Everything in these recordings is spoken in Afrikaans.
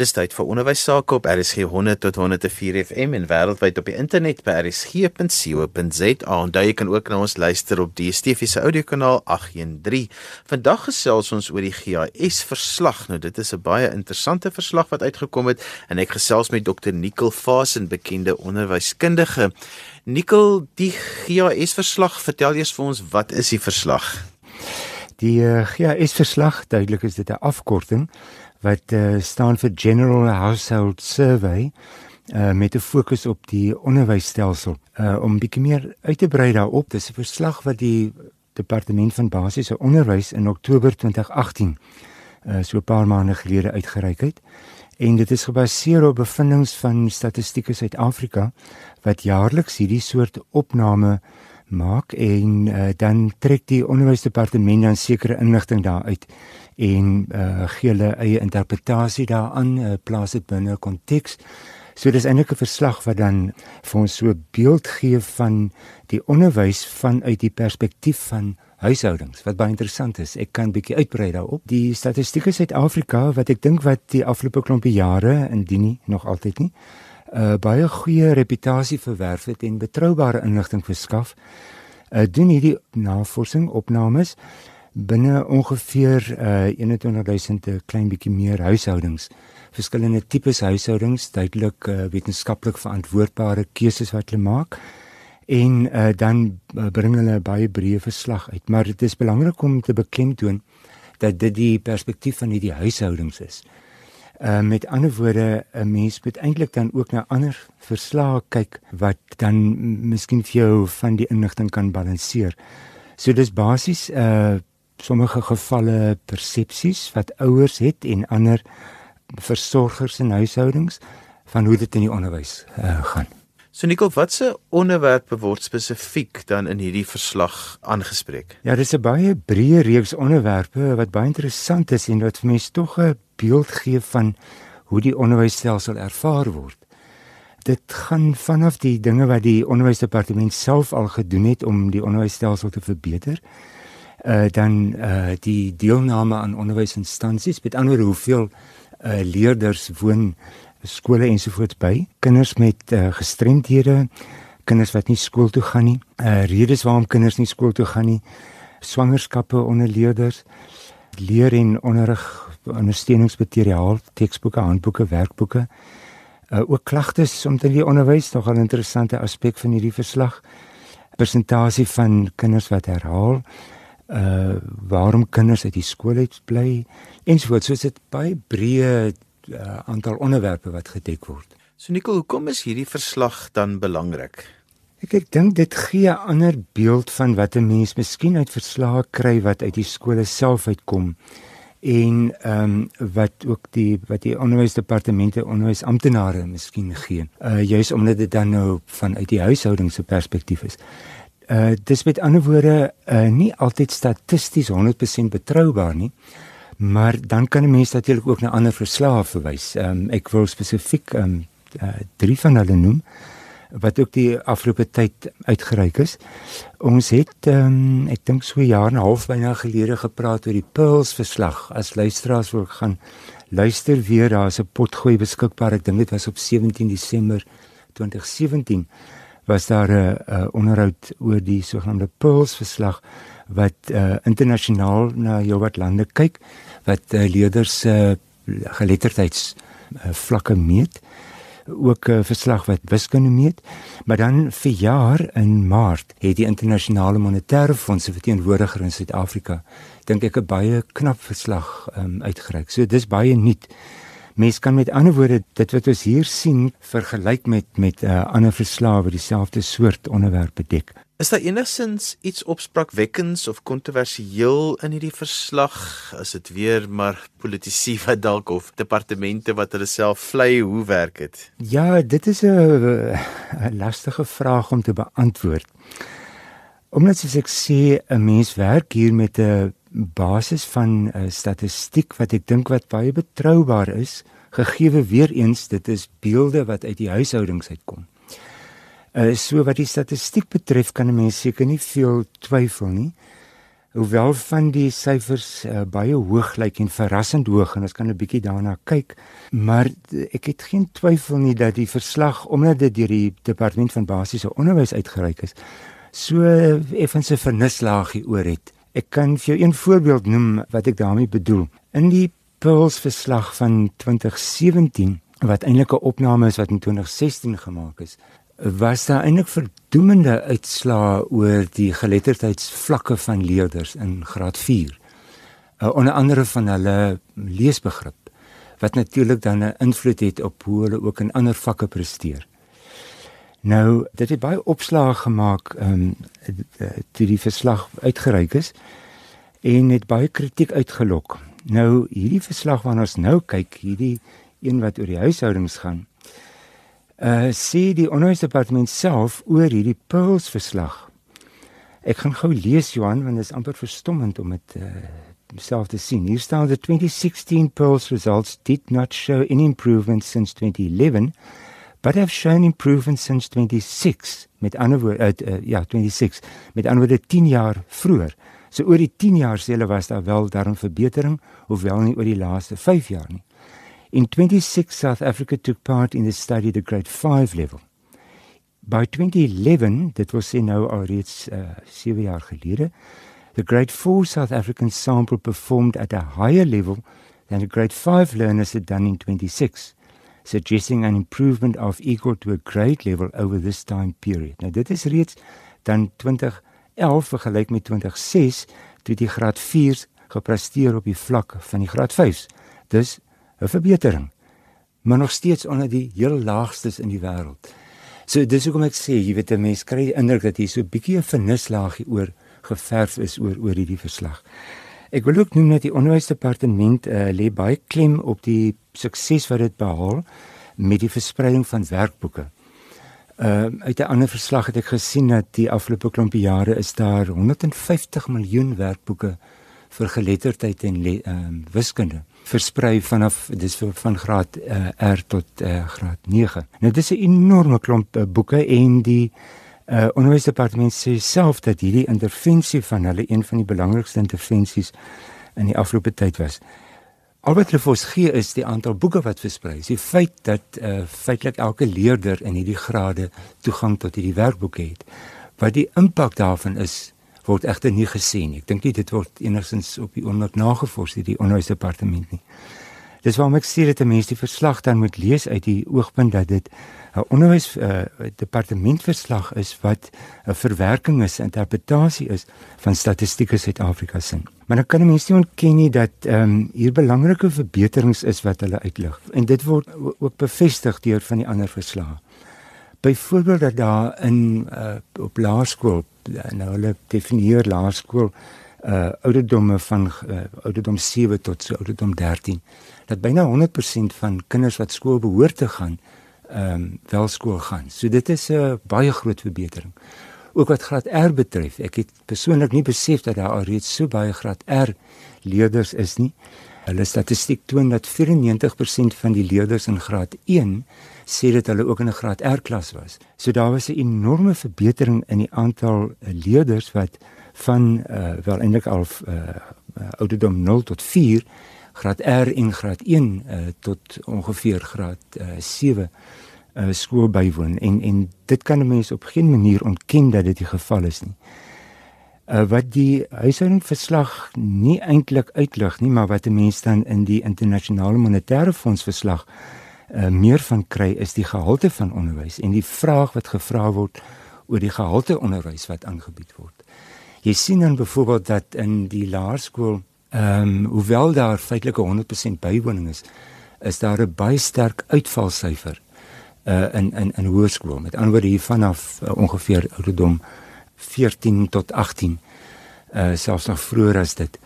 Dis tyd vir onderwys sake op RSG 100 tot 104 FM en wêreldwyd op die internet by rsg.co.za. Onthou jy kan ook na ons luister op die DSTV se audiokanaal 813. Vandag gesels ons oor die GIS verslag. Nou dit is 'n baie interessante verslag wat uitgekom het en ek gesels met Dr. Nicole Fasen, bekende onderwyskundige. Nicole, die GIS verslag, vertel eers vir ons wat is die verslag? Die uh, GIS verslag, duidelik is dit 'n afkorting wat uh, staan vir General Household Survey uh, met 'n fokus op die onderwysstelsel. Uh, om bietjie meer uit te brei daarop, dis 'n verslag wat die Departement van Basiese Onderwys in Oktober 2018 uh, so 'n paar maande gelede uitgereik het. En dit is gebaseer op bevindinge van Statistiek Suid-Afrika wat jaarliks hierdie soort opname maak en uh, dan trek die onderwysdepartement dan sekere inligting daaruit en uh, gee hulle eie interpretasie daaraan, uh, plaas dit binne 'n konteks. So dis eintlik 'n verslag wat dan vir ons so 'n beeld gee van die onderwys vanuit die perspektief van huishoudings wat baie interessant is. Ek kan bietjie uitbrei daarop. Die statistieke Suid-Afrika wat ek dink wat die afgelope klompie jare indien nie nog altyd nie uh, baie goeie reputasie verwerf het en betroubare inligting verskaf. Uh, doen hierdie navorsing opnames binne ongeveer uh, 21000 'n klein bietjie meer huishoudings. Verskillende tipes huishoudings, duidelik uh, wetenskaplik verantwoordbare keuses wat hulle maak en uh, dan bring hulle baie breë verslag uit. Maar dit is belangrik om te beklemtoon dat dit die perspektief van hierdie huishoudings is. Uh met ander woorde, 'n mens moet eintlik dan ook na ander verslae kyk wat dan miskien vir jou van die inligting kan balanseer. So dis basies uh sommige gevalle persepsies wat ouers het en ander versorgers en huishoudings van hoe dit in die onderwys uh, gaan. So Nicole, watse onderwerpe word spesifiek dan in hierdie verslag aangespreek? Ja, dis 'n baie breë reeks onderwerpe wat baie interessant is en wat vir mense tog 'n beeld gee van hoe die onderwysstelsel ervaar word. Dit gaan vanaf die dinge wat die onderwysdepartement self al gedoen het om die onderwysstelsel te verbeter, uh dan uh die deelname aan onderwysinstansies, met ander hoeveel uh leerders woon skole ensovoorts by, kinders met uh, gestremdhede, kinders wat nie skool toe gaan nie, uh redes waarom kinders nie skool toe gaan nie, swangerskappe onder leerders, leer en onderrig ondersteuningsmateriaal, teksboeke, handboeke, werkboeke. Uh ook klagtes omtrent die onderwys, nogal 'n interessante aspek van hierdie verslag. Persentasie van kinders wat herhaal uh waarom kinders uit die skool uit bly ensovoorts. So dit baie breë uh, aantal onderwerpe wat gedek word. So Nicole, hoekom is hierdie verslag dan belangrik? Ek ek dink dit gee 'n ander beeld van wat 'n mens miskien uit verslae kry wat uit die skole self uitkom en ehm um, wat ook die wat die onderwysdepartemente onderwysamptenare miskien gee. Uh juis omdat dit dan nou vanuit die huishoudings se perspektief is. Uh dis met ander woorde uh nie altyd statisties 100% betroubaar nie. Maar dan kan 'n mens natuurlik ook na ander verslae verwys. Ehm um, ek wil spesifiek ehm um, uh, drie van hulle noem wat ook die afgelope tyd uitgereik is. Ons het ehm um, ek dink so 'n jaar en 'n half byna gelede gepraat oor die Pearls verslag. As luisteraars wil gaan luister weer, daar's 'n potgooi beskikbaar. Ek dink dit was op 17 Desember 2017 was daar 'n onderhoud oor die sogenaamde Pearls verslag wat uh, internasionaal na heelwat lande kyk wat uh, leerders se uh, geletterdheids uh, vlakke meet ook 'n uh, verslag wat wiskunde meet maar dan vir jaar in maart het die internasionale monetaire fonds se verteenwoordiger in Suid-Afrika dink ek 'n baie knap verslag um, uitgereik so dis baie nuut Mens kan met ander woorde dit wat ons hier sien vergelyk met met uh, ander verslae wat dieselfde soort onderwerpe dek. Is daar enigsins iets opspraakwekkends of kontroversieel in hierdie verslag? Is dit weer maar politici wat dalk of departemente wat hulle self vlei hoe werk dit? Ja, dit is 'n lastige vraag om te beantwoord. Omdat soos ek sê, 'n mens werk hier met 'n basis van 'n statistiek wat ek dink wat baie betroubaar is, gegee weer eens dit is beelde wat uit die huishoudings uitkom. Uh so wat die statistiek betref kan 'n mens seker nie veel twyfel nie Hoewel van die syfers uh, baie hoog lyk en verrassend hoog en ons kan 'n bietjie daarna kyk, maar ek het geen twyfel nie dat die verslag omdat dit deur die departement van basiese onderwys uitgereik is, so effens 'n vernislaagie oor het. Ek kan vir jou een voorbeeld noem wat ek daarmee bedoel. In die Pearls verslag van 2017 wat eintlik 'n opname is wat in 2016 gemaak is, was daar eintlik verdoemende uitslae oor die geletterdheidsvlakke van leerders in graad 4. Uh, onder andere van hulle leesbegrip wat natuurlik dan 'n invloed het op hoe hulle ook in ander vakke presteer. Nou, dit het baie opslae gemaak ehm um, toe die verslag uitgereik is en het baie kritiek uitgelok. Nou, hierdie verslag waarna ons nou kyk, hierdie een wat oor die huishoudings gaan, uh sê die onderwysdepartement self oor hierdie Pearls verslag. Ek gaan gou lees Johan want dit is amper verstommend om dit uh self te sien. Hier staan the 2016 Pearls results did not show any improvement since 2011 but have shown improvement since 26 met ander woorde uh, uh, ja 26 met ander woorde 10 jaar vroeër. So oor die 10 jaar sê hulle was daar wel daarin verbetering hoewel nie oor die laaste 5 jaar nie. In 26 South Africa took part in the study the grade 5 level. By 2011, dit was sê nou alreeds uh, 7 jaar gelede, the grade 4 South African sample performed at a higher level than the grade 5 learners had done in 26, suggesting an improvement of equal to a grade level over this time period. Nou dit is reeds dan 2011 vergelyk met 2006 toe die graad 4s gepresteer op die vlak van die graad 5s. Dus 'n verbetering, maar nog steeds onder die heel laagstes in die wêreld. So dis hoekom ek sê, jy weet 'n mens kry die indruk dat hier so 'n bietjie 'n vernislaagie oor geverf is oor oor hierdie verslag. Ek wil ook noem dat die onderwysdepartement uh, lê baie klem op die sukses wat dit behaal met die verspreiding van werkboeke. Ehm uh, uit 'n ander verslag het ek gesien dat die afgelope klompie jare is daar 150 miljoen werkboeke vir geletterdheid en ehm um, wiskunde versprei vanaf dis van graad uh, R tot uh, graad 9. Nou dis 'n enorme klomp uh, boeke en die uh, onderwysdepartement sê self dat hierdie intervensie van hulle een van die belangrikste intervensies in die afgelope tyd was. Al wat hulle vir ons gee is die aantal boeke wat versprei is. Die feit dat uh, feitelik elke leerder in hierdie grade toegang tot hierdie werkboeke het. Wat die impak daarvan is word egter nie gesien. Ek dink nie dit word enigstens op die ondersoek nagevors deur die onderwysdepartement nie. Dis waarom ek sê dat mense die verslag dan moet lees uit die oogpunt dat dit 'n onderwys uh, departementverslag is wat 'n verwerking is, interpretasie is van statistieke Suid-Afrika se. Maar dan kan mense nie ontken nie dat ehm um, hier belangrike verbeterings is wat hulle uitlig en dit word ook bevestig deur van die ander verslae. Byvoorbeeld dat daar in uh, op laerskool nou hulle definieer laerskool uh ouderdomme van uh, ouderdom 7 tot so ouderdom 13 dat byna 100% van kinders wat skool behoort te gaan ehm um, wel skool gaan. So dit is 'n uh, baie groot verbetering. Ook wat graad R betref, ek het persoonlik nie besef dat daar alreeds so baie graad R leerders is nie. Hulle statistiek toon dat 94% van die leerders in graad 1 sê dit hulle ook in 'n graad R klas was. So daar was 'n enorme verbetering in die aantal uh, leerders wat van uh, wel eintlik al uh, ouderdom 0 tot 4 graad R en graad 1 uh, tot ongeveer graad uh, 7 uh, skool bywoon en en dit kan 'n mens op geen manier ontken dat dit die geval is nie. Uh, wat die huishoudingsverslag nie eintlik uitlig nie, maar wat 'n mens dan in die internasionale monetaire fonds verslag uh, meer van kry is die gehalte van onderwys en die vraag wat gevra word oor die gehalte onderwys wat aangebied word. Jy sien dan byvoorbeeld dat in die laerskool ehm um, hoewel daar feitelik 100% bywoning is, is daar 'n baie sterk uitvalsyfer uh in in in hoërskool. Met ander woorde hier vanaf uh, ongeveer ouderdom 14 tot 18 uh selfs nog vroeër as dit.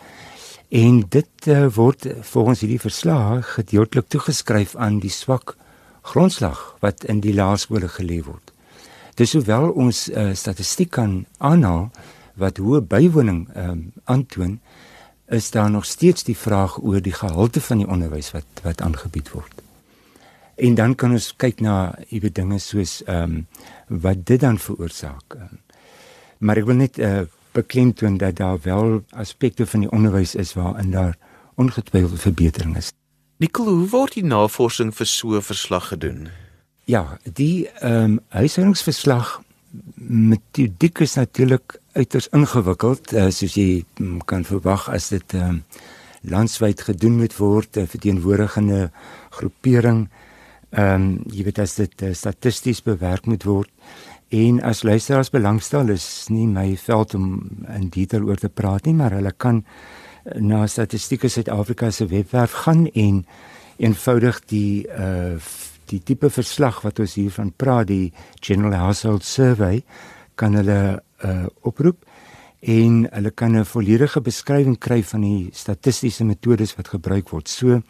En dit uh, word volgens hierdie verslag gedeeltelik toegeskryf aan die swak grondslag wat in die laerskole gelê word. Dis hoewel ons uh, statistiek kan aanhaal wat hoë bywoning um, aantoon, is daar nog steeds die vraag oor die gehalte van die onderwys wat wat aangebied word. En dan kan ons kyk na iewe dinge soos ehm um, wat dit dan veroorsaak. Maar ek wil net uh, beklemtoon dat daar wel aspekte van die onderwys is waarin daar ongetwyfeld verbetering is. Nicole, hoe word die navorsing vir so 'n verslag gedoen? Ja, die ehm um, huishoudingsverslag metodiek is natuurlik uiters ingewikkeld, uh, soos jy um, kan verwag as dit ehm um, landwyd gedoen moet word, 'n verteenwoordigende groepering. Ehm um, jy weet as dit uh, statisties bewerk moet word en as luisteraars belangstel is nie my veld om in detail oor te praat nie, maar hulle kan na Statistiek Suid-Afrika se webwerf gaan en eenvoudig die uh die tipe verslag wat ons hiervan praat, die General Household Survey, kan hulle uh oproep en hulle kan 'n volledige beskrywing kry van die statistiese metodes wat gebruik word. So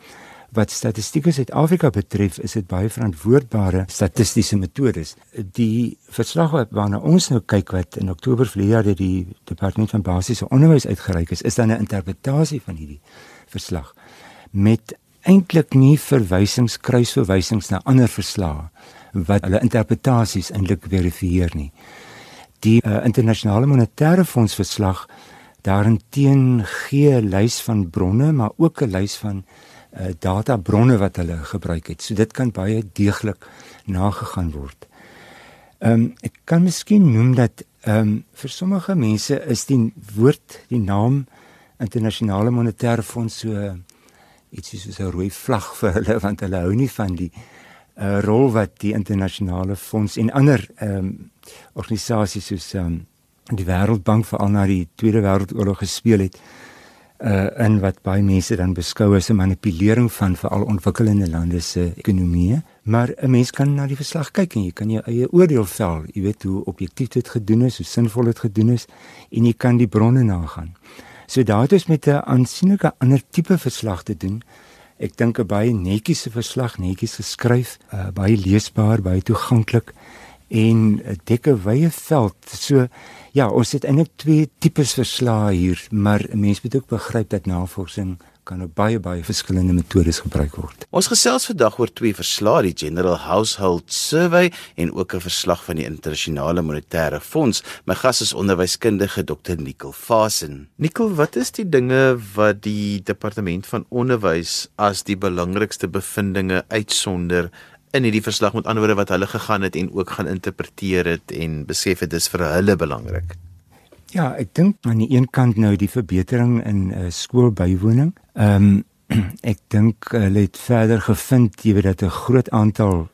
wat statistiek in Suid-Afrika betref, is dit baie verantwoordbare statistiese metodes. Die verslag waarna ons nou kyk wat in Oktober verlede jaar deur die Departement van Basiese Onderwys uitgereik is, is dan 'n interpretasie van hierdie verslag met eintlik nie verwysings kruisverwysings na ander verslae wat hulle interpretasies eintlik verifieer nie. Die uh, internasionale monetêre fonds verslag daarenteen gee 'n lys van bronne, maar ook 'n lys van uh, databronne wat hulle gebruik het. So dit kan baie deeglik nagegaan word. Ehm um, ek kan miskien noem dat ehm um, vir sommige mense is die woord, die naam internasionale monetêre fonds so ietsie soos 'n rooi vlag vir hulle want hulle hou nie van die uh, rol wat die internasionale fonds en ander ehm um, organisasies soos ehm um, die Wêreldbank veral na die Tweede Wêreldoorlog gespeel het uh in wat baie mense dan beskou as 'n manipulering van veral ontwikkelende lande se ekonomieë. Maar 'n mens kan na die verslag kyk en jy kan jou eie oordeel vel. Jy weet hoe objektief dit gedoen is, hoe sinvol dit gedoen is en jy kan die bronne nagaan. So daar het ons met 'n aansienlike ander tipe verslag te doen. Ek dink 'n baie netjiese verslag, netjies geskryf, uh, baie leesbaar, baie toeganklik en 'n dikke wye veld. So Ja, ons het eintlik twee tipes verslae hier, maar 'n mens moet ook begryp dat navorsing kan op baie baie verskillende metodes gebruik word. Ons gesels vandag oor twee verslae, die General Household Survey en ook 'n verslag van die Internasionale Monetêre Fonds. My gas is onderwyskundige Dr. Nicole Fasen. Nicole, wat is die dinge wat die Departement van Onderwys as die belangrikste bevindinge uitsonder in hierdie verslag met ander woorde wat hulle gegaan het en ook gaan interpreteer het en besef dit is vir hulle belangrik. Ja, ek dink aan die een kant nou die verbetering in uh, skoolbywoning. Ehm um, ek dink hulle het verder gevind jy weet dat 'n groot aantal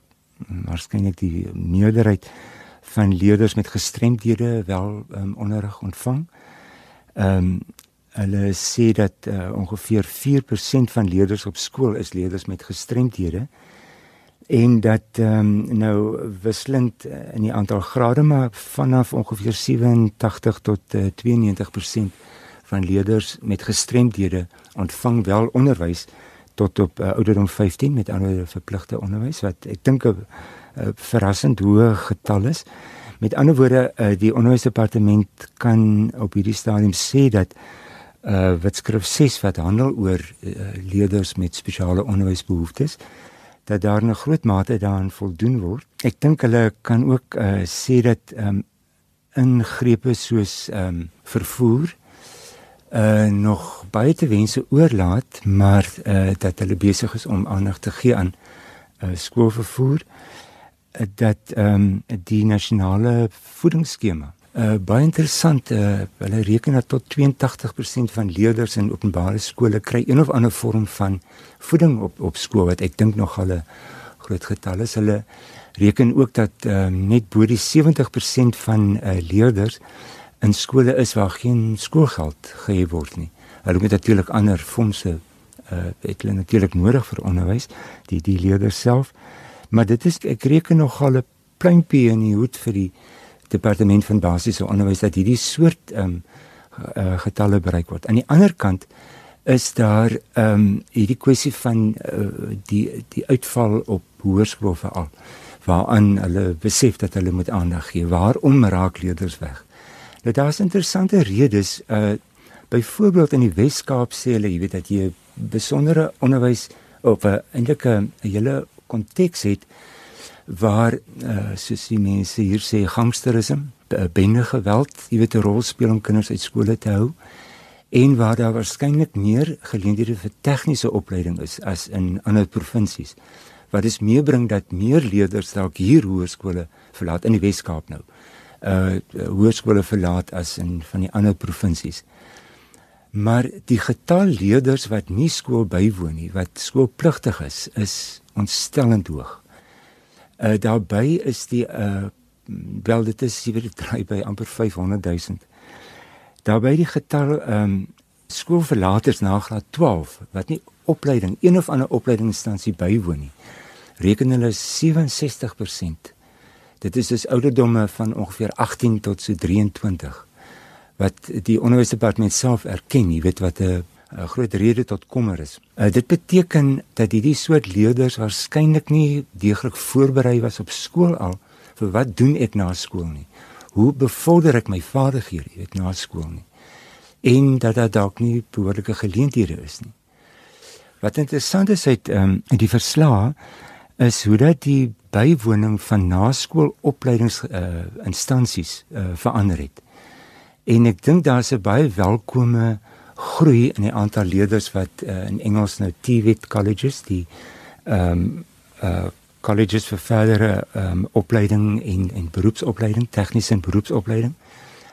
waarskynlik die meerderheid van leerders met gestremdhede wel um, onderrig ontvang. Ehm um, hulle sê dat uh, ongeveer 4% van leerders op skool is leerders met gestremdhede en dat ehm um, nou wisselend eh, in die aantal grade maar vanaf ongeveer 87 tot uh, eh, 92% van leerders met gestremdhede ontvang wel onderwys tot op uh, ouderdom 15 met ander verpligte onderwys wat ek dink 'n uh, verrassend hoë getal is. Met ander woorde uh, die onderwysdepartement kan op hierdie stadium sê dat uh wat skrif 6 wat handel oor uh, leerders met spesiale onderwysbehoeftes dat daar 'n groot mate daaraan voldoen word. Ek dink hulle kan ook uh, sê dat ehm um, ingrepe soos ehm um, vervoer uh nog baie te wense oorlaat, maar uh dat hulle besig is om aandag te gee aan uh skoolvervoer uh, dat ehm um, die nasionale voedingsskema Uh, baie interessant, uh, hulle reken dat tot 82% van leerders in openbare skole kry een of ander vorm van voeding op op skool wat ek dink nog hulle groot getal is. Hulle reken ook dat uh, net bo die 70% van uh, leerders in skole is waar geen skoolgeld gegee word nie. Hulle moet natuurlik ander fondse uh, het hulle natuurlik nodig vir onderwys, die die leerders self. Maar dit is ek reken nog 'n pluimpie in die hoed vir die departement van basiese onderwys dat hierdie soort ehm um, uh, getalle bereik word. Aan die ander kant is daar ehm um, hierdie kwessie van uh, die die uitval op hoërskool veral waaraan hulle besef dat hulle moet aandag gee. Waarom raak leerders weg? Nou daar's interessante redes. Uh byvoorbeeld in die Wes-Kaap sê hulle, jy weet dat jy besondere onderwys op 'n eintlik 'n hele konteks het waar uh, soos die mense hier sê gangsterisme bende geweld, jy weet 'n rol speel om kinders uit skole te hou en waar daar waarskynlik meer geleenthede vir tegniese opleiding is as in ander provinsies. Wat dis meebring dat meer leerders dalk hier hoërskole verlaat in die Wes-Kaap nou. Uh hoërskole verlaat as in van die ander provinsies. Maar die getal leerders wat nie skool bywoon nie, wat skoolpligtig is, is ontstellend hoog. Uh daarbey is die uh wel dit is jy weet dit draai by amper 500 000. Daarbey die getal ehm um, skoolverlaters na graad 12 wat nie opleiding een of ander opleidingsinstansie bywoon nie. Reken hulle 67%. Dit is dus ouderdomme van ongeveer 18 tot so 23 wat die onderwysdepartement self erken, jy weet wat 'n 'n groot rede tot kommer is. Uh, dit beteken dat hierdie soort leerders waarskynlik nie deeglik voorberei was op skool al vir wat doen ek na skool nie. Hoe bevorder ek my vaardighede weet na skool nie. En dat daar dalk nie behoorlike geleenthede is nie. Wat interessant is uit um, die verslae is hoe dat die bywoning van naskoolopleidings uh instansies uh verander het. En ek dink daar's 'n baie welkome groei in die aantal leerders wat uh, in Engels nou TVET colleges die ehm um, uh colleges vir verdere ehm um, opleiding en en beroepsopleiding, tegniese en beroepsopleiding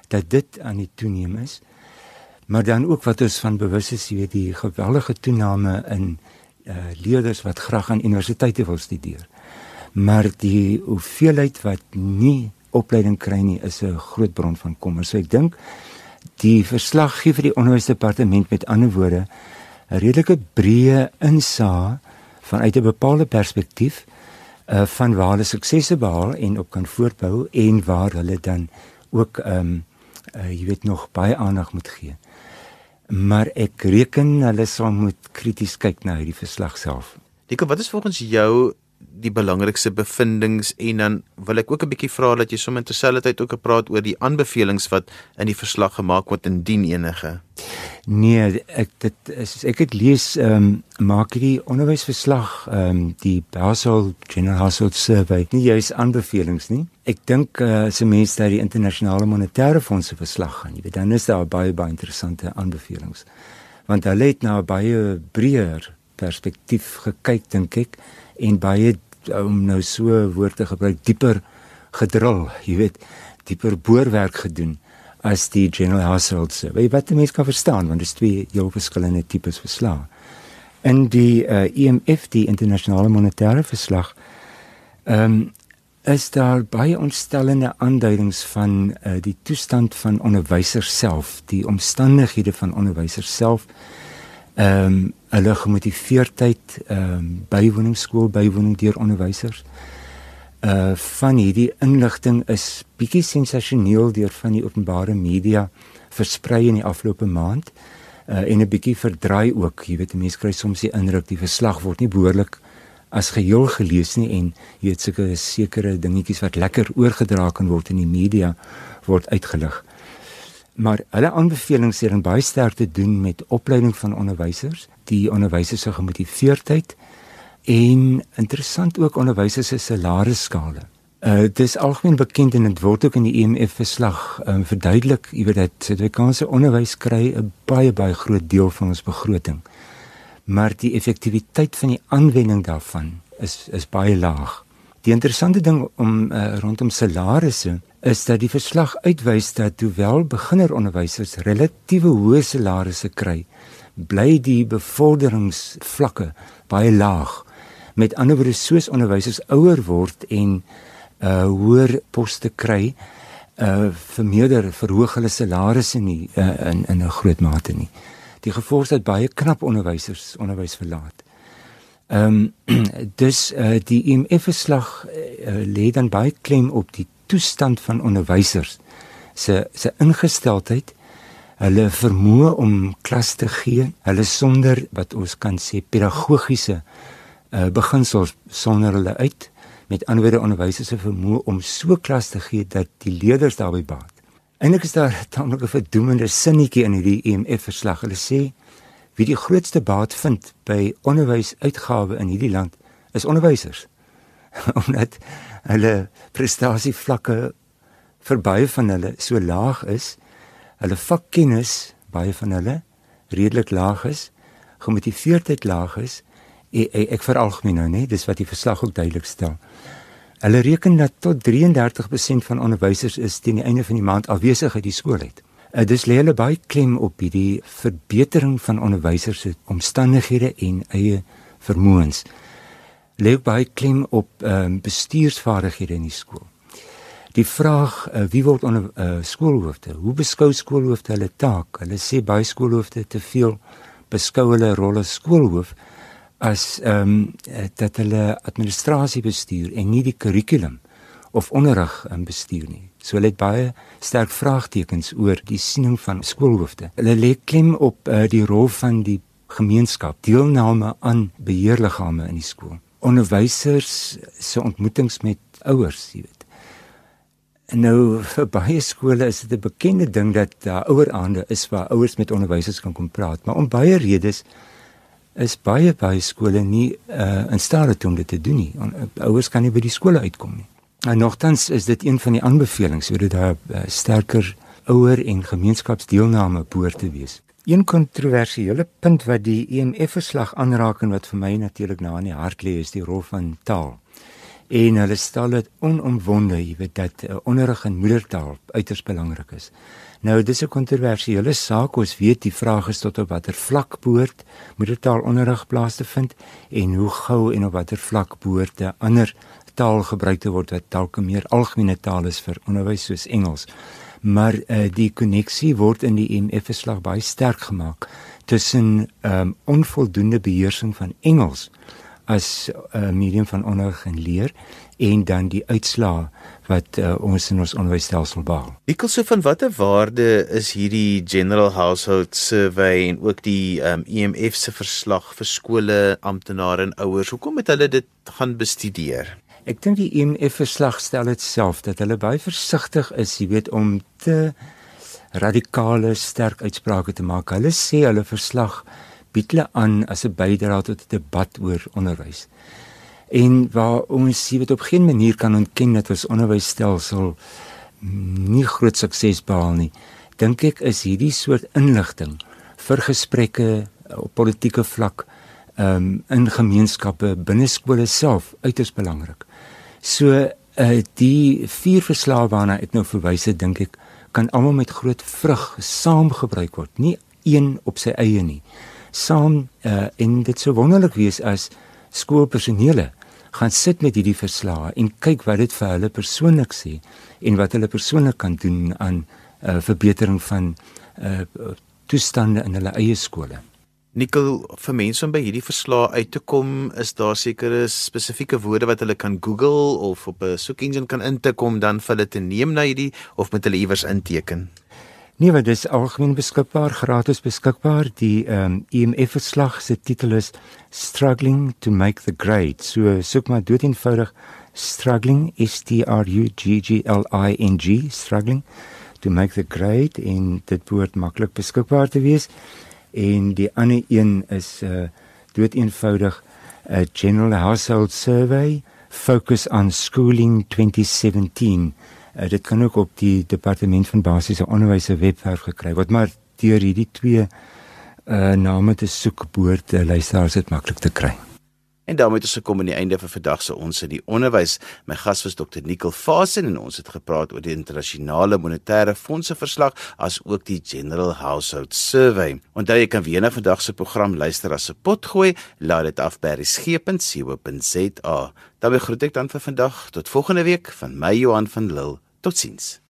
dat dit aan die toename is. Maar dan ook wat ons van bewus is, jy weet die geweldige toename in uh leerders wat graag aan universiteite wil studeer. Maar die hoeveelheid wat nie opleiding kry nie is 'n groot bron van kommer. So ek dink die verslag gee vir die onderwysdepartement met ander woorde 'n redelike breë insig vanuit 'n bepaalde perspektief uh van waar hulle suksese behaal en op kan voortbou en waar hulle dan ook ehm um, uh jy weet nog baie aandag moet gee. Maar ek reken hulle sal moet krities kyk na hierdie verslag self. Dika, wat is volgens jou die belangrikste bevindinge en dan wil ek ook 'n bietjie vra dat jy sommer terselfdertyd ook gepraat oor die aanbevelings wat in die verslag gemaak word indien enige. Nee, ek dit is ek het lees ehm um, maak hierdie onderwysverslag ehm um, die Basel General Household Survey nie juis aanbevelings nie. Ek dink uh, as 'n mens daar die internasionale monetaire fondse verslag gaan, jy weet dan is daar baie baie interessante aanbevelings. Want hulle het na 'n baie breër perspektief gekyk dink ek en baie om nou so woorde gebruik dieper gedrul, jy weet, dieper boorwerk gedoen as die general households. Weet wat mense kan verstaan want dit is twee heel verskillende tipes verslae. In die uh, eh, IMF die internasionale monetaire verslag ehm um, is daar baie ontstellende aanduidings van uh, die toestand van onderwysers self, die omstandighede van onderwysers self ehm um, hulle gemotiveerdheid ehm um, bywoningsskool bywoning deur onderwysers. Uh van hierdie inligting is bietjie sensasioneel deur van die openbare media versprei in die afgelope maand. Uh en 'n bietjie verdraai ook. Jy weet mense kry soms die indruk die verslag word nie behoorlik as geheel gelees nie en jy weet sulke sekere dingetjies wat lekker oorgedra kan word in die media word uitgelig maar hulle aanbevelings het baie sterk te doen met opleiding van onderwysers, die onderwysers se gemotiveerdheid en interessant ook onderwysers se salarisskale. Uh dis algemeen bekend en dit word ook in die IMF e verslag um, verduidelik, jy weet dat Suid-Afrikaanse onderwys kry 'n baie baie groot deel van ons begroting. Maar die effektiwiteit van die aanwending daarvan is is baie laag. Die interessante ding om uh, rondom salarisse is dat die verslag uitwys dat hoewel beginneronderwysers relatiewe hoë salarisse kry, bly die bevorderingsvlakke baie laag. Met ander woorde, soos onderwysers ouer word en uh hoër poste kry, uh vermeerder verhoog hulle salarisse nie uh, in in 'n groot mate nie. Die gevolg is dat baie knap onderwysers onderwys verlaat. Ehm um, dus uh die IMF verslag uh, lê dan baie klem op die toestand van onderwysers se se ingesteldheid. Hulle vermoë om klas te gee hulle sonder wat ons kan sê pedagogiese uh, beginsels sonder hulle uit. Met ander woorde onderwysers se vermoë om so klas te gee dat die leerders daarbey baat. Eintlik is daar tamelik 'n verdoemende sinnetjie in hierdie EMF verslag hulle sê wie die grootste baat vind by onderwysuitgawe in hierdie land is onderwysers omdat hulle prestasievlakke vir baie van hulle so laag is, hulle vakkennis baie van hulle redelik laag is, gemotiveerdheid laag is. Ek, ek, ek veralgemeen nou, nee, dis wat die verslag ook duidelik stel. Hulle reken dat tot 33% van onderwysers is teen die einde van die maand afwesig uit die skool uit. Uh, dis lê hulle baie klem op hierdie verbetering van onderwysers se omstandighede en eie vermoëns. Lê baie klem op um, bestuursvaardighede in die skool. Die vraag uh, wie word onder uh, skoolhoofde? Hoe beskou skoolhoofde hulle taak? Hulle sê baie skoolhoofde te veel beskou hulle rolle skoolhoof as ehm um, dat hulle administrasie bestuur en nie die kurrikulum of onderrig in bestuur nie. So hulle het baie sterk vraagtekens oor die siening van skoolhoofde. Hulle lê klem op uh, die rol van die gemeenskap, deelname aan beheerliggame in die skool. Onderwysers se ontmoetings met ouers, jy weet. En nou vir baie skole is dit 'n bekende ding dat daar oueraande is waar ouers met onderwysers kan kom praat, maar om baie redes is baie baie skole nie uh, in staat om dit te doen nie. Ouers kan nie by die skole uitkom nie. En nogtans is dit een van die aanbevelings sodat daar uh, sterker ouer en gemeenskapsdeelname behoort te wees. Een kontroversiële punt wat die EMF verslag aanraak en wat vir my natuurlik na in die hart lê is die rol van taal. En hulle stel dit onomwonde, jy weet dat uh, onderrig in moedertaal uiters belangrik is. Nou dis 'n kontroversiële saak. Ons weet die vraag is tot op watter vlak behoort moedertaalonderrig plaas te vind en hoe gou en op watter vlak behoort 'n ander taal gebruik te word wat dalk 'n meer algemene taal is vir onderwys soos Engels. Maar uh, die koneksie word in die MF verslag baie sterk gemaak tussen um, onvoldoende beheersing van Engels as 'n uh, medium van onderrig en leer en dan die uitslae wat uh, ons in ons onderwysstelsel behaal. Ekkel so van watter waarde is hierdie General Household Survey en ook die um, ehm, EMF se verslag vir skole, amptenare en ouers? Hoekom het hulle dit gaan bestudeer? Ek dink die EMF verslag stel dit self dat hulle baie versigtig is, jy weet, om te radikale sterk uitsprake te maak. Hulle sê hulle verslag bied hulle aan as 'n bydrae tot 'n debat oor onderwys en waar ons sien dit op geen manier kan ontken dat ons onderwysstelsel nie groot sukses behaal nie. Dink ek is hierdie soort inligting vir gesprekke op politieke vlak um, in gemeenskappe binne skole self uiters belangrik. So uh, die vier verslae waarna ek nou verwys het, dink ek kan almal met groot vrug saamgebruik word, nie een op sy eie nie. Saam uh, en dit sou wonderlik wees as skoolpersonele gaan sit met hierdie verslae en kyk wat dit vir hulle persoonlik sê en wat hulle persoonlik kan doen aan uh, verbetering van uh, toestande in hulle eie skole. Nikkel vir mense om by hierdie verslae uit te kom, is daar sekere spesifieke woorde wat hulle kan Google of op 'n soekengine kan intik om dan vir hulle te neem na hierdie of met hulle iewers inteken. Nee, wat is algemeen beskikbaar, gratis beskikbaar. Die ehm um, EMF verslag se titel is Struggling to make the grade. So soek maar dood eenvoudig struggling S T R U G G L I N G struggling to make the grade en dit behoort maklik beskikbaar te wees. En die ander een is uh dood eenvoudig 'n General Household Survey focus on schooling 2017 Uh, dit kan ook op die departement van basiese onderwys se webwerf gekry word, maar deur hierdie twee uh name te soek behoort uh, luisteraars dit maklik te kry. En daarmee het ons gekom aan die einde van vandag se ons in die onderwys. My gas was Dr. Nicole Fasen en ons het gepraat oor die internasionale monetêre fondse verslag as ook die General Household Survey. Onthou jy kan weer na vandag se program luister as 'n pot gooi, laat dit af by resgep.co.za. Dan groet ek dan vir vandag tot volgende week van my Johan van Lille. Totsiens.